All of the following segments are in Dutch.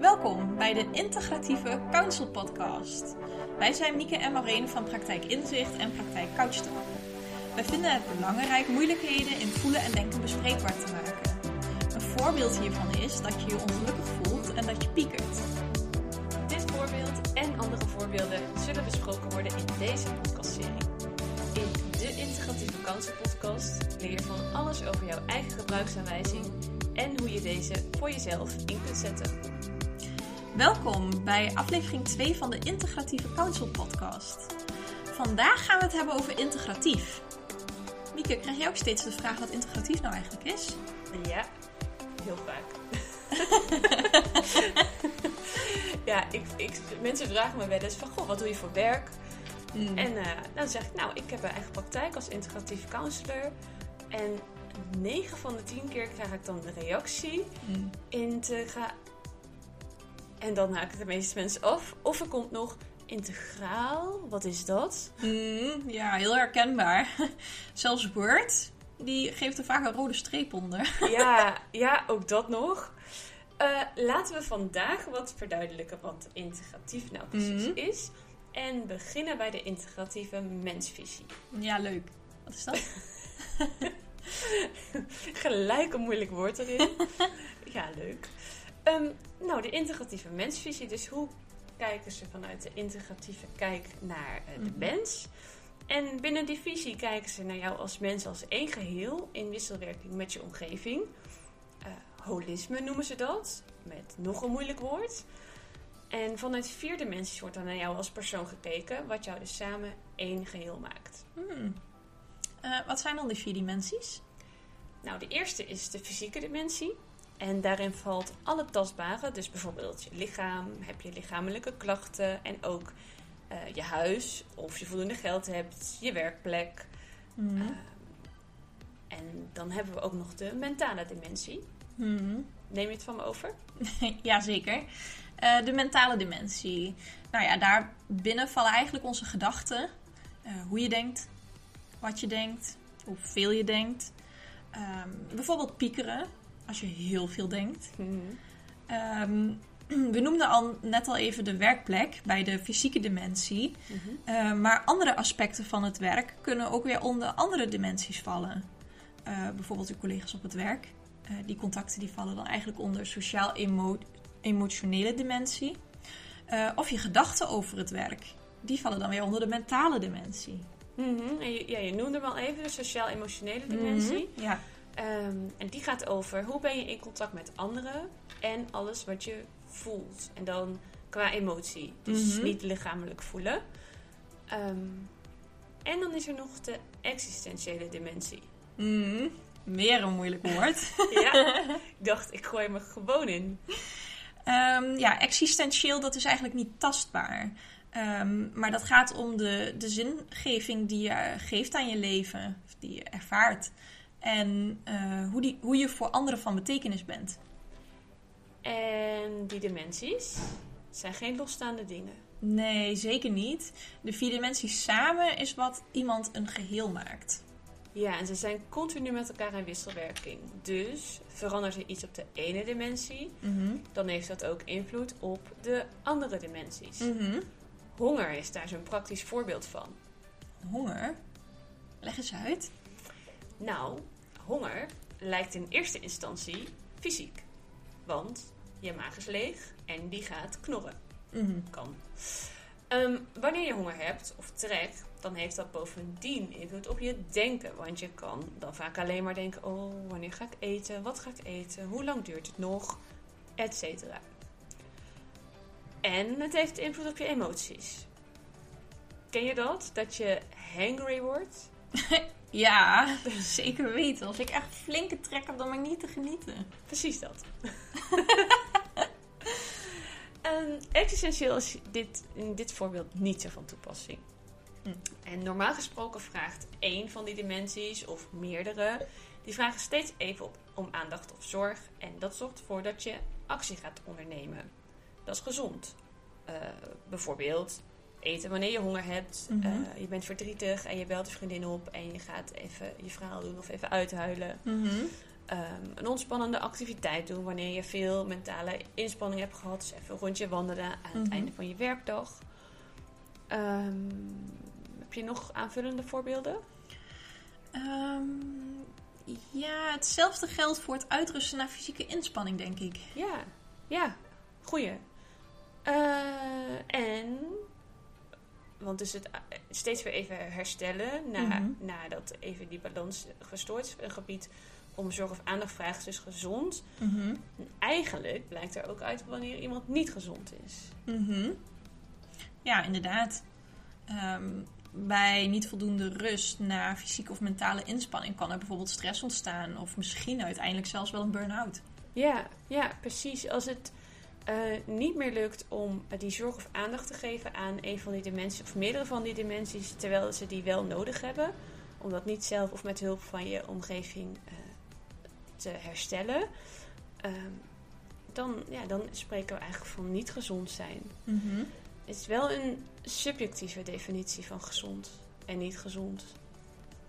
Welkom bij de Integratieve Counsel Podcast. Wij zijn Mieke en Maureen van Praktijk Inzicht en Praktijk Couchtalk. Wij vinden het belangrijk moeilijkheden in voelen en denken bespreekbaar te maken. Een voorbeeld hiervan is dat je je ongelukkig voelt en dat je piekert. Dit voorbeeld en andere voorbeelden zullen besproken worden in deze podcastserie. In de Integratieve Kansen podcast leer je van alles over jouw eigen gebruiksaanwijzing en hoe je deze voor jezelf in kunt zetten. Welkom bij aflevering 2 van de Integratieve Counsel Podcast. Vandaag gaan we het hebben over integratief. Mieke, krijg jij ook steeds de vraag wat integratief nou eigenlijk is? Ja, heel vaak. ja, ik, ik, mensen vragen me wel eens van, goh, wat doe je voor werk? Hmm. En eh, dan zeg ik, nou, ik heb een eigen praktijk als integratief counselor. En 9 van de 10 keer krijg ik dan de reactie: Hmm. integra. En dan haak ik de meeste mensen af. Of er komt nog integraal. Wat is dat? Hmm, ja, heel herkenbaar. Zelfs Word, die geeft er vaak een rode streep onder. ja, ja, ook dat nog. Eh, laten we vandaag wat verduidelijken wat integratief nou precies Mhm. is. En beginnen bij de integratieve mensvisie. Ja, leuk. Wat is dat? Gelijk een moeilijk woord erin. ja, leuk. Ehm, nou, de integratieve mensvisie. Dus hoe kijken ze vanuit de integratieve kijk naar eh, de Mhm. mens? En binnen die visie kijken ze naar jou als mens als één geheel in wisselwerking met je omgeving. Eh, holisme noemen ze dat, met nog een moeilijk woord. En vanuit vier dimensies wordt dan naar jou als persoon gekeken, wat jou dus samen één geheel maakt. Hmm. Eh, wat zijn dan die vier dimensies? Nou, de eerste is de fysieke dimensie. En daarin valt alle tastbare, dus bijvoorbeeld je lichaam, heb je lichamelijke klachten en ook eh, je huis, of je voldoende geld hebt, je werkplek. Hmm. Eh, en dan hebben we ook nog de mentale dimensie. Hmm. Neem je het van me over? Jazeker. Eh de mentale dimensie. Nou ja, daar binnen vallen eigenlijk onze gedachten. Hoe je denkt, wat je denkt, hoeveel je denkt. Ehm, bijvoorbeeld piekeren, als je heel veel denkt. Ehm, we noemden al net al even de werkplek bij de fysieke dimensie. Eh, maar andere aspecten van het werk kunnen ook weer onder andere dimensies vallen. Eh, bijvoorbeeld uw collega's op het werk. Eh, die contacten die vallen dan eigenlijk onder sociaal-emotionele dimensie. Eh, of je gedachten over het werk. Die vallen dan weer onder de mentale dimensie. Mhm. En je, ja, je noemde hem al even, de sociaal-emotionele dimensie. Mhm, Ja. Ehm, en die gaat over hoe ben je in contact met anderen en alles wat je voelt. En dan qua emotie, dus Mhm. niet lichamelijk voelen. Ehm, en dan is er nog de existentiële dimensie. Mhm. Weer een moeilijk woord. Ja, ik dacht, ik gooi me gewoon in. Ehm, ja, existentieel, dat is eigenlijk niet tastbaar. Maar dat gaat om de, de zingeving die je geeft aan je leven, of die je ervaart. En eh, hoe, die, hoe je voor anderen van betekenis bent. En die dimensies zijn geen losstaande dingen. Nee, zeker niet. De vier dimensies samen is wat iemand een geheel maakt. Ja, en ze zijn continu met elkaar in wisselwerking. Dus verandert er iets op de ene dimensie, Mhm. dan heeft dat ook invloed op de andere dimensies. Mhm. Honger is daar zo'n praktisch voorbeeld van. Honger? Leg eens uit. Nou, honger lijkt in eerste instantie fysiek. Want je maag is leeg en die gaat knorren. Mhm. Kan. Ehm, wanneer je honger hebt of trek, dan heeft dat bovendien invloed op je denken. Want je kan dan vaak alleen maar denken: oh, wanneer ga ik eten? Wat ga ik eten? Hoe lang duurt het nog? Etcetera. En het heeft invloed op je emoties. Ken je dat? Dat je hangry wordt? Ja, zeker weten. Als ik echt flinke trek heb, dan ben ik niet te genieten. Precies dat. En existentieel is dit, in dit voorbeeld niet zo van toepassing. Hm. En normaal gesproken vraagt één van die dimensies of meerdere, die vragen steeds even op, om aandacht of zorg. En dat zorgt ervoor dat je actie gaat ondernemen. Dat is gezond. Eh, bijvoorbeeld eten wanneer je honger hebt. Mhm. Eh, je bent verdrietig en je belt je vriendin op en je gaat even je verhaal doen of even uithuilen. Mhm. ehm, een ontspannende activiteit doen wanneer je veel mentale inspanning hebt gehad. Dus even een rondje wandelen aan het Mhm. einde van je werkdag. Ehm, heb je nog aanvullende voorbeelden? Ehm, ja, hetzelfde geldt voor het uitrusten na fysieke inspanning, denk ik. Ja, ja, goeie. Eh, want dus het eh, steeds weer even herstellen na, Mhm. nadat even die balans gestoord is. Een gebied om zorg of aandacht vraagt is dus gezond. Mhm. En eigenlijk blijkt er ook uit wanneer iemand niet gezond is. Mhm. Ja, inderdaad. Ehm, bij niet voldoende rust na fysieke of mentale inspanning kan er bijvoorbeeld stress ontstaan. Of misschien uiteindelijk zelfs wel een burn-out. Ja, ja, precies. Als het eh, niet meer lukt om die zorg of aandacht te geven aan een van die dimensies of meerdere van die dimensies, terwijl ze die wel nodig hebben, om dat niet zelf of met hulp van je omgeving eh, te herstellen, ehm, dan, ja, dan spreken we eigenlijk van niet gezond zijn. Mhm. Het is wel een subjectieve definitie van gezond en niet gezond.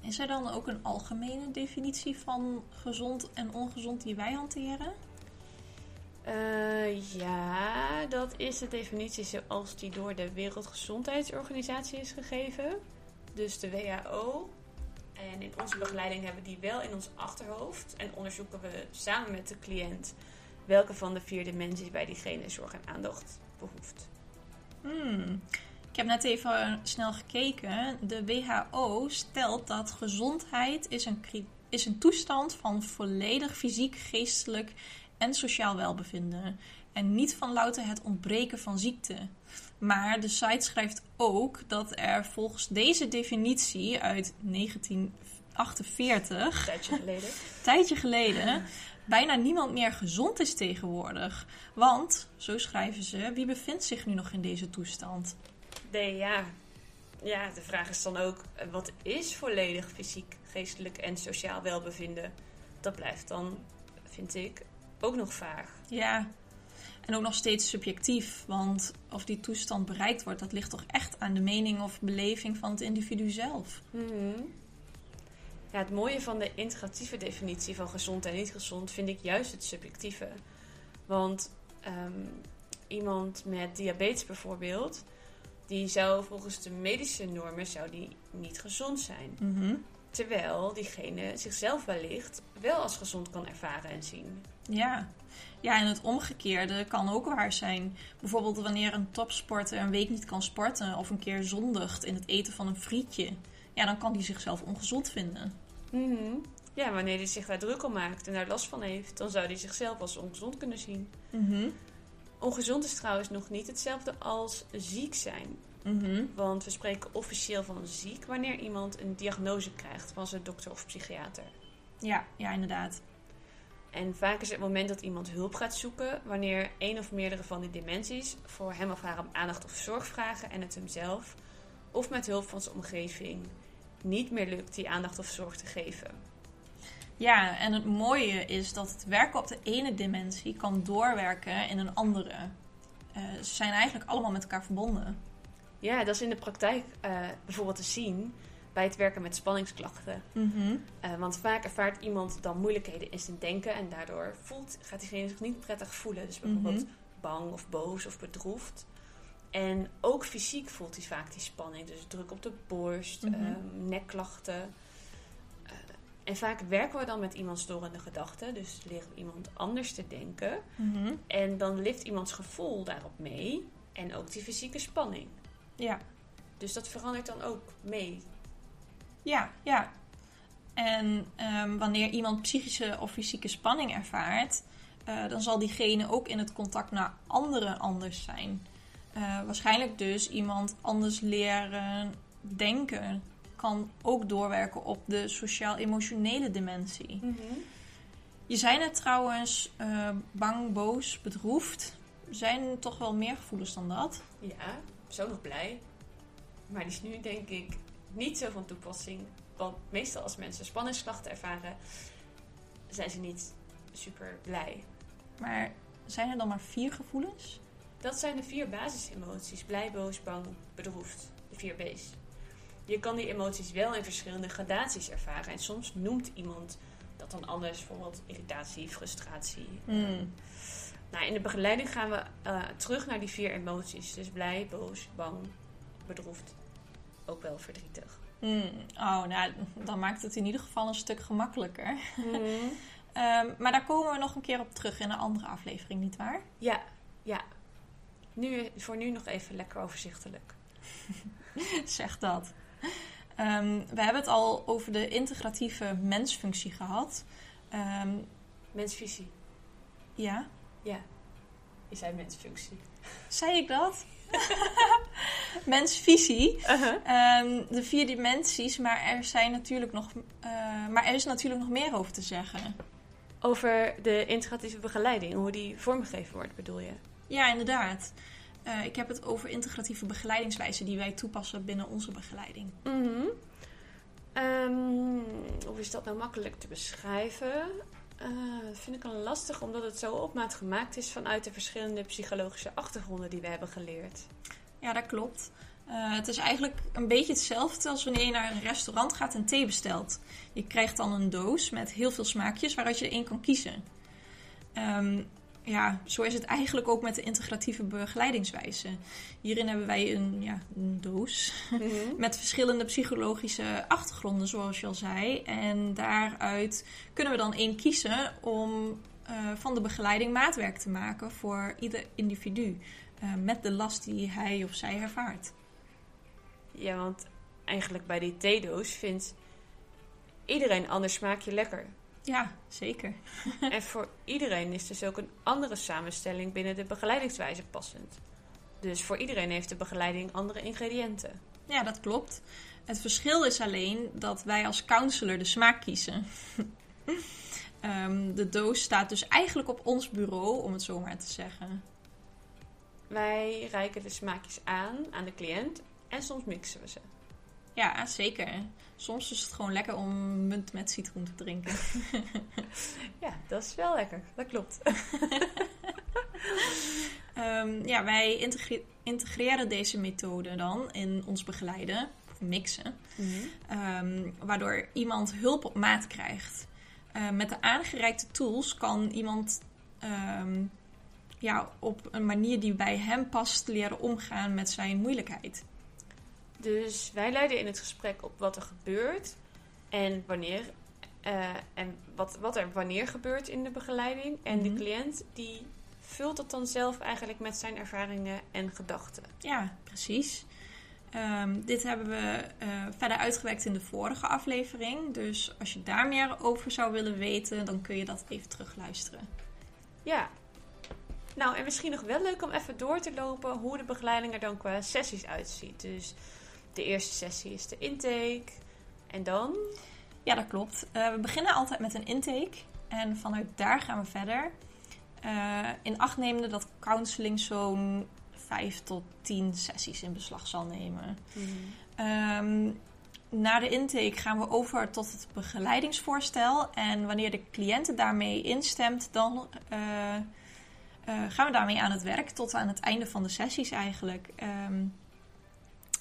Is er dan ook een algemene definitie van gezond en ongezond die wij hanteren? Eh, ja, dat is de definitie zoals die door de Wereldgezondheidsorganisatie is gegeven. Dus de WHO. En in onze begeleiding hebben we die wel in ons achterhoofd. En onderzoeken we samen met de cliënt welke van de vier dimensies bij diegene zorg en aandacht behoeft. Hmm. Ik heb net even snel gekeken. De WHO stelt dat gezondheid is een, is een toestand van volledig fysiek, geestelijk en sociaal welbevinden. En niet van louter het ontbreken van ziekte. Maar de site schrijft ook dat er volgens deze definitie uit 1948 Een tijdje geleden. tijdje geleden bijna niemand meer gezond is tegenwoordig. Want, zo schrijven ze, wie bevindt zich nu nog in deze toestand? Nee, ja. Ja, de vraag is dan ook, wat is volledig fysiek, geestelijk en sociaal welbevinden? Dat blijft dan, vind ik, ook nog vaag. Ja, en ook nog steeds subjectief. Want of die toestand bereikt wordt, dat ligt toch echt aan de mening of beleving van het individu zelf. Mhm. Ja, het mooie van de integratieve definitie van gezond en niet gezond vind ik juist het subjectieve. Want ehm, iemand met diabetes bijvoorbeeld, die zou volgens de medische normen zou die niet gezond zijn. Mhm. Terwijl diegene zichzelf wellicht wel als gezond kan ervaren en zien. Ja. ja, en het omgekeerde kan ook waar zijn. Bijvoorbeeld wanneer een topsporter een week niet kan sporten of een keer zondigt in het eten van een frietje. Ja, dan kan die zichzelf ongezond vinden. Mhm. Ja, wanneer hij zich daar druk om maakt en daar last van heeft, dan zou hij zichzelf als ongezond kunnen zien. Mhm. Ongezond is trouwens nog niet hetzelfde als ziek zijn. Mhm. Want we spreken officieel van ziek wanneer iemand een diagnose krijgt van zijn dokter of psychiater. Ja, ja, inderdaad. En vaak is het moment dat iemand hulp gaat zoeken wanneer één of meerdere van die dimensies voor hem of haar om aandacht of zorg vragen en het hemzelf of met hulp van zijn omgeving niet meer lukt die aandacht of zorg te geven. Ja, en het mooie is dat het werken op de ene dimensie kan doorwerken in een andere. Eh, ze zijn eigenlijk allemaal met elkaar verbonden. Ja, dat is in de praktijk eh, bijvoorbeeld te zien bij het werken met spanningsklachten. Eh, want vaak ervaart iemand dan moeilijkheden in zijn denken en daardoor voelt, gaat diegene zich niet prettig voelen. Dus bijvoorbeeld Mhm. bang of boos of bedroefd. En ook fysiek voelt hij vaak die spanning. Dus druk op de borst, Mhm. ehm, nekklachten. Eh, en vaak werken we dan met iemands storende gedachten. Dus leren we iemand anders te denken. Mhm. En dan lift iemands gevoel daarop mee. En ook die fysieke spanning. Ja, Dus dat verandert dan ook mee. ja, ja. En ehm, wanneer iemand psychische of fysieke spanning ervaart, eh, dan zal diegene ook in het contact naar anderen anders zijn. Eh, waarschijnlijk dus iemand anders leren denken kan ook doorwerken op de sociaal-emotionele dimensie. Je zei net trouwens eh, bang, boos, bedroefd. Zijn er toch wel meer gevoelens dan dat? Ja, zo nog blij. Maar die is nu denk ik niet zo van toepassing. Want meestal als mensen spanningsklachten ervaren, zijn ze niet super blij. Maar zijn er dan maar vier gevoelens? Dat zijn de vier basisemoties. Blij, boos, bang, bedroefd. De vier B's. Je kan die emoties wel in verschillende gradaties ervaren. En soms noemt iemand dat dan anders, bijvoorbeeld irritatie, frustratie. Mm. Nou, in de begeleiding gaan we eh, terug naar die vier emoties. Dus blij, boos, bang, bedroefd, ook wel verdrietig. Mm. Oh, nou, dan maakt het in ieder geval een stuk gemakkelijker. Mhm. Ehm, maar daar komen we nog een keer op terug in een andere aflevering, nietwaar? Ja, ja. Nu, voor nu nog even lekker overzichtelijk. zeg dat. Ehm, we hebben het al over de integratieve mensfunctie gehad. Ehm, Mensvisie. ja, Ja. Je zei mensfunctie. zei ik dat? Mensvisie. Uh-huh. Ehm, de vier dimensies, maar er, zijn natuurlijk nog, eh, maar er is natuurlijk nog meer over te zeggen. Over de integratieve begeleiding, hoe die vormgegeven wordt, bedoel je? Ja, inderdaad. Eh, ik heb het over integratieve begeleidingswijzen die wij toepassen binnen onze begeleiding. Ehm, hoe is dat nou makkelijk te beschrijven? Eh, dat vind ik een lastig, omdat het zo op maat gemaakt is vanuit de verschillende psychologische achtergronden die we hebben geleerd. Ja, dat klopt. Eh, het is eigenlijk een beetje hetzelfde als wanneer je naar een restaurant gaat en thee bestelt. Je krijgt dan een doos met heel veel smaakjes waaruit je één kan kiezen. Ehm, ja, zo is het eigenlijk ook met de integratieve begeleidingswijze. Hierin hebben wij een, ja, een doos met verschillende psychologische achtergronden, zoals je al zei. En daaruit kunnen we dan één kiezen om eh, van de begeleiding maatwerk te maken voor ieder individu. eh, met de last die hij of zij ervaart. Ja, want eigenlijk bij die theedoos vindt iedereen een ander smaakje lekker. Ja, zeker. en voor iedereen is dus ook een andere samenstelling binnen de begeleidingswijze passend. Dus voor iedereen heeft de begeleiding andere ingrediënten. Ja, dat klopt. Het verschil is alleen dat wij als counselor de smaak kiezen. Ehm, de doos staat dus eigenlijk op ons bureau, om het zo maar te zeggen. Wij reiken de smaakjes aan aan de cliënt en soms mixen we ze. Ja, zeker. Soms is het gewoon lekker om munt met citroen te drinken. Ja, dat is wel lekker. Dat klopt. Ehm, ja, wij integre- integreren deze methode dan in ons begeleiden, of mixen, ehm, waardoor iemand hulp op maat krijgt. Eh, met de aangereikte tools kan iemand ehm, ja, op een manier die bij hem past leren omgaan met zijn moeilijkheid. Dus wij leiden in het gesprek op wat er gebeurt en wanneer. eh, en wat, wat er wanneer gebeurt in de begeleiding. En de Mhm. cliënt die vult het dan zelf eigenlijk met zijn ervaringen en gedachten. Ja, precies. Ehm, dit hebben we eh, verder uitgewerkt in de vorige aflevering. Dus als je daar meer over zou willen weten, dan kun je dat even terugluisteren. Ja. Nou, en misschien nog wel leuk om even door te lopen hoe de begeleiding er dan qua sessies uitziet. Dus de eerste sessie is de intake. En dan? Ja, dat klopt. Eh, we beginnen altijd met een intake. En vanuit daar gaan we verder. Eh, in acht nemende dat counseling zo'n vijf tot tien sessies in beslag zal nemen. Ehm, na de intake gaan we over tot het begeleidingsvoorstel. En wanneer de cliënt daarmee instemt, dan eh, gaan we daarmee aan het werk. Tot aan het einde van de sessies eigenlijk. Ehm,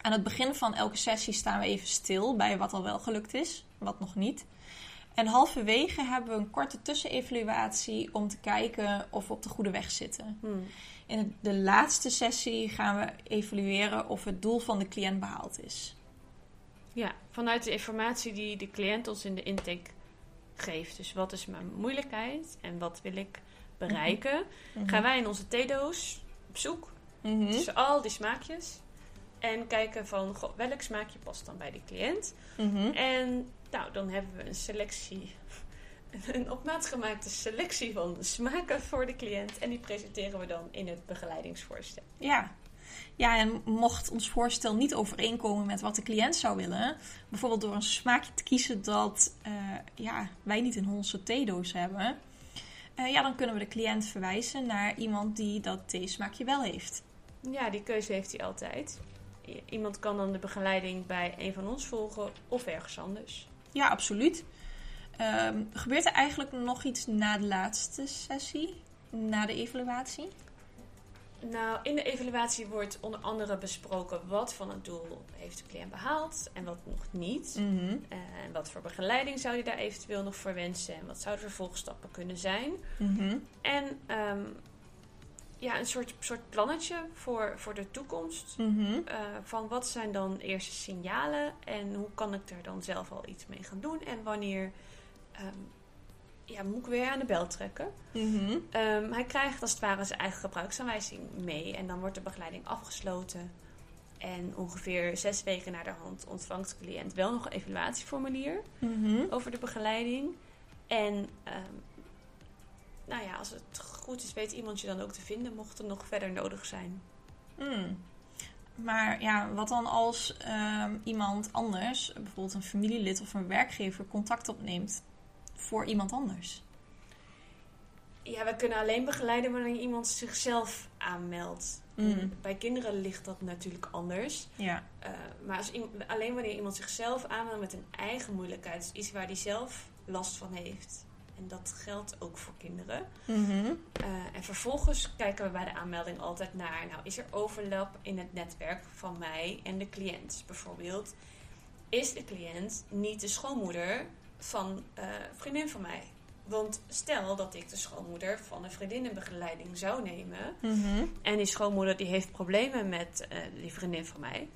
aan het begin van elke sessie staan we even stil bij wat al wel gelukt is, wat nog niet. En halverwege hebben we een korte tussenevaluatie om te kijken of we op de goede weg zitten. Hmm. In de laatste sessie gaan we evalueren of het doel van de cliënt behaald is. Ja, vanuit de informatie die de cliënt ons in de intake geeft. Dus wat is mijn moeilijkheid en wat wil ik bereiken? Gaan wij in onze theedoos op zoek Mhm. tussen al die smaakjes. En kijken van goh, welk smaakje past dan bij die cliënt. Mhm. En nou, dan hebben we een selectie, een op maat gemaakte selectie van smaken voor de cliënt. En die presenteren we dan in het begeleidingsvoorstel. Ja. ja, en mocht ons voorstel niet overeenkomen met wat de cliënt zou willen, bijvoorbeeld door een smaakje te kiezen dat eh, ja, wij niet in onze theedoos hebben, eh, ja, dan kunnen we de cliënt verwijzen naar iemand die dat theesmaakje wel heeft. Ja, die keuze heeft hij altijd. Iemand kan dan de begeleiding bij een van ons volgen of ergens anders. Ja, absoluut. Ehm, gebeurt er eigenlijk nog iets na de laatste sessie, na de evaluatie? Nou, in de evaluatie wordt onder andere besproken wat van het doel heeft de cliënt behaald en wat nog niet. Mhm. Eh, En wat voor begeleiding zou je daar eventueel nog voor wensen en wat zouden de vervolgstappen kunnen zijn. Mhm. En ehm, ja, een soort, soort plannetje voor, voor de toekomst. Mhm. Eh, van wat zijn dan eerste signalen en hoe kan ik er dan zelf al iets mee gaan doen en wanneer ehm, ja, moet ik weer aan de bel trekken. Mhm. Ehm, hij krijgt als het ware zijn eigen gebruiksaanwijzing mee en dan wordt de begeleiding afgesloten. En ongeveer zes weken na de hand ontvangt de cliënt wel nog een evaluatieformulier Mhm. over de begeleiding. En ehm, nou ja, als het goed is, weet iemand je dan ook te vinden, mocht er nog verder nodig zijn. Mm. Maar ja, wat dan als ehm, iemand anders, bijvoorbeeld een familielid of een werkgever, contact opneemt voor iemand anders? Ja, we kunnen alleen begeleiden wanneer iemand zichzelf aanmeldt. Mm. En Bij kinderen ligt dat natuurlijk anders. Ja. Eh, maar als alleen wanneer iemand zichzelf aanmeldt met een eigen moeilijkheid, is iets waar hij zelf last van heeft. En dat geldt ook voor kinderen. Mhm. Eh, en vervolgens kijken we bij de aanmelding altijd naar, nou, is er overlap in het netwerk van mij en de cliënt? Bijvoorbeeld, is de cliënt niet de schoonmoeder van eh, een vriendin van mij? Want stel dat ik de schoonmoeder van een vriendinnenbegeleiding zou nemen Mhm. en die schoonmoeder die heeft problemen met eh, die vriendin van mij,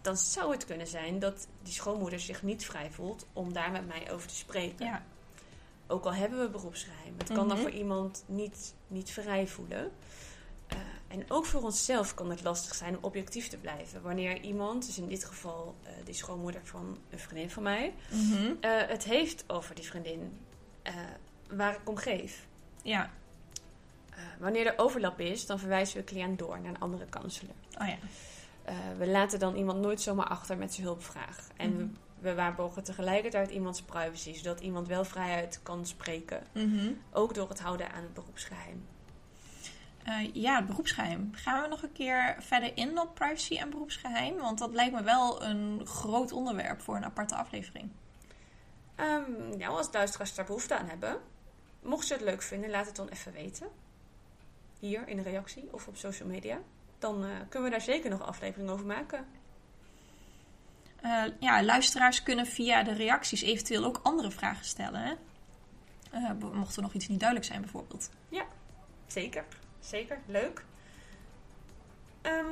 dan zou het kunnen zijn dat die schoonmoeder zich niet vrij voelt om daar met mij over te spreken. Ja. Ook al hebben we beroepsgeheim. Het kan dan Mhm. voor iemand niet, niet vrij voelen. Eh, en ook voor onszelf kan het lastig zijn om objectief te blijven. Wanneer iemand, dus in dit geval eh die schoonmoeder van een vriendin van mij, Mhm. eh, het heeft over die vriendin waar ik om geef. Ja. Wanneer er overlap is, dan verwijzen we de cliënt door naar een andere counselor. Oh ja. We laten dan iemand nooit zomaar achter met zijn hulpvraag. En Mhm. We waarborgen tegelijkertijd iemands privacy, zodat iemand wel vrijheid kan spreken. Mhm. Ook door het houden aan het beroepsgeheim. Eh, ja, het beroepsgeheim. Gaan we nog een keer verder in op privacy en beroepsgeheim? Want dat lijkt me wel een groot onderwerp voor een aparte aflevering. Ja, als luisteraars daar behoefte aan hebben, mocht je het leuk vinden, laat het dan even weten. Hier in de reactie of op social media. Dan eh, kunnen we daar zeker nog een aflevering over maken. Eh, ja, luisteraars kunnen via de reacties eventueel ook andere vragen stellen. Hè? Eh, mocht er nog iets niet duidelijk zijn, bijvoorbeeld. Zeker, zeker. Leuk. Ehm,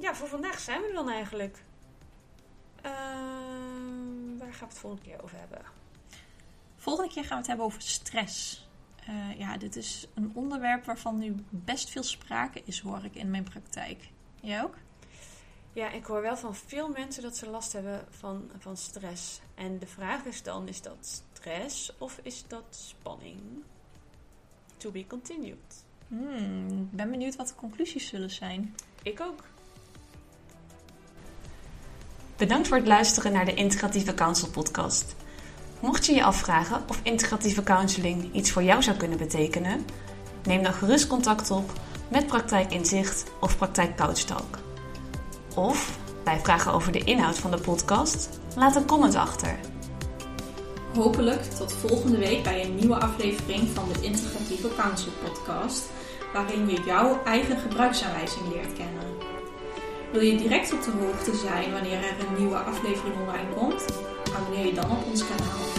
ja, voor vandaag zijn we er dan eigenlijk. Ehm, waar gaan we het volgende keer over hebben? Volgende keer gaan we het hebben over stress. Eh, ja, dit is een onderwerp waarvan nu best veel sprake is, hoor ik in mijn praktijk. Jij ook? Ja, ik hoor wel van veel mensen dat ze last hebben van, van stress. En de vraag is dan, is dat stress of is dat spanning? To be continued. Hmm, ik ben benieuwd wat de conclusies zullen zijn. Ik ook. Bedankt voor het luisteren naar de Integratieve Counsel podcast. Mocht je je afvragen of integratieve counseling iets voor jou zou kunnen betekenen, neem dan gerust contact op met Praktijk Inzicht of Praktijk Couchtalk. Of bij vragen over de inhoud van de podcast, laat een comment achter. Hopelijk tot volgende week bij een nieuwe aflevering van de Integratieve Counsel podcast, waarin je jouw eigen gebruiksaanwijzing leert kennen. Wil je direct op de hoogte zijn wanneer er een nieuwe aflevering online komt? Abonneer je dan op ons kanaal.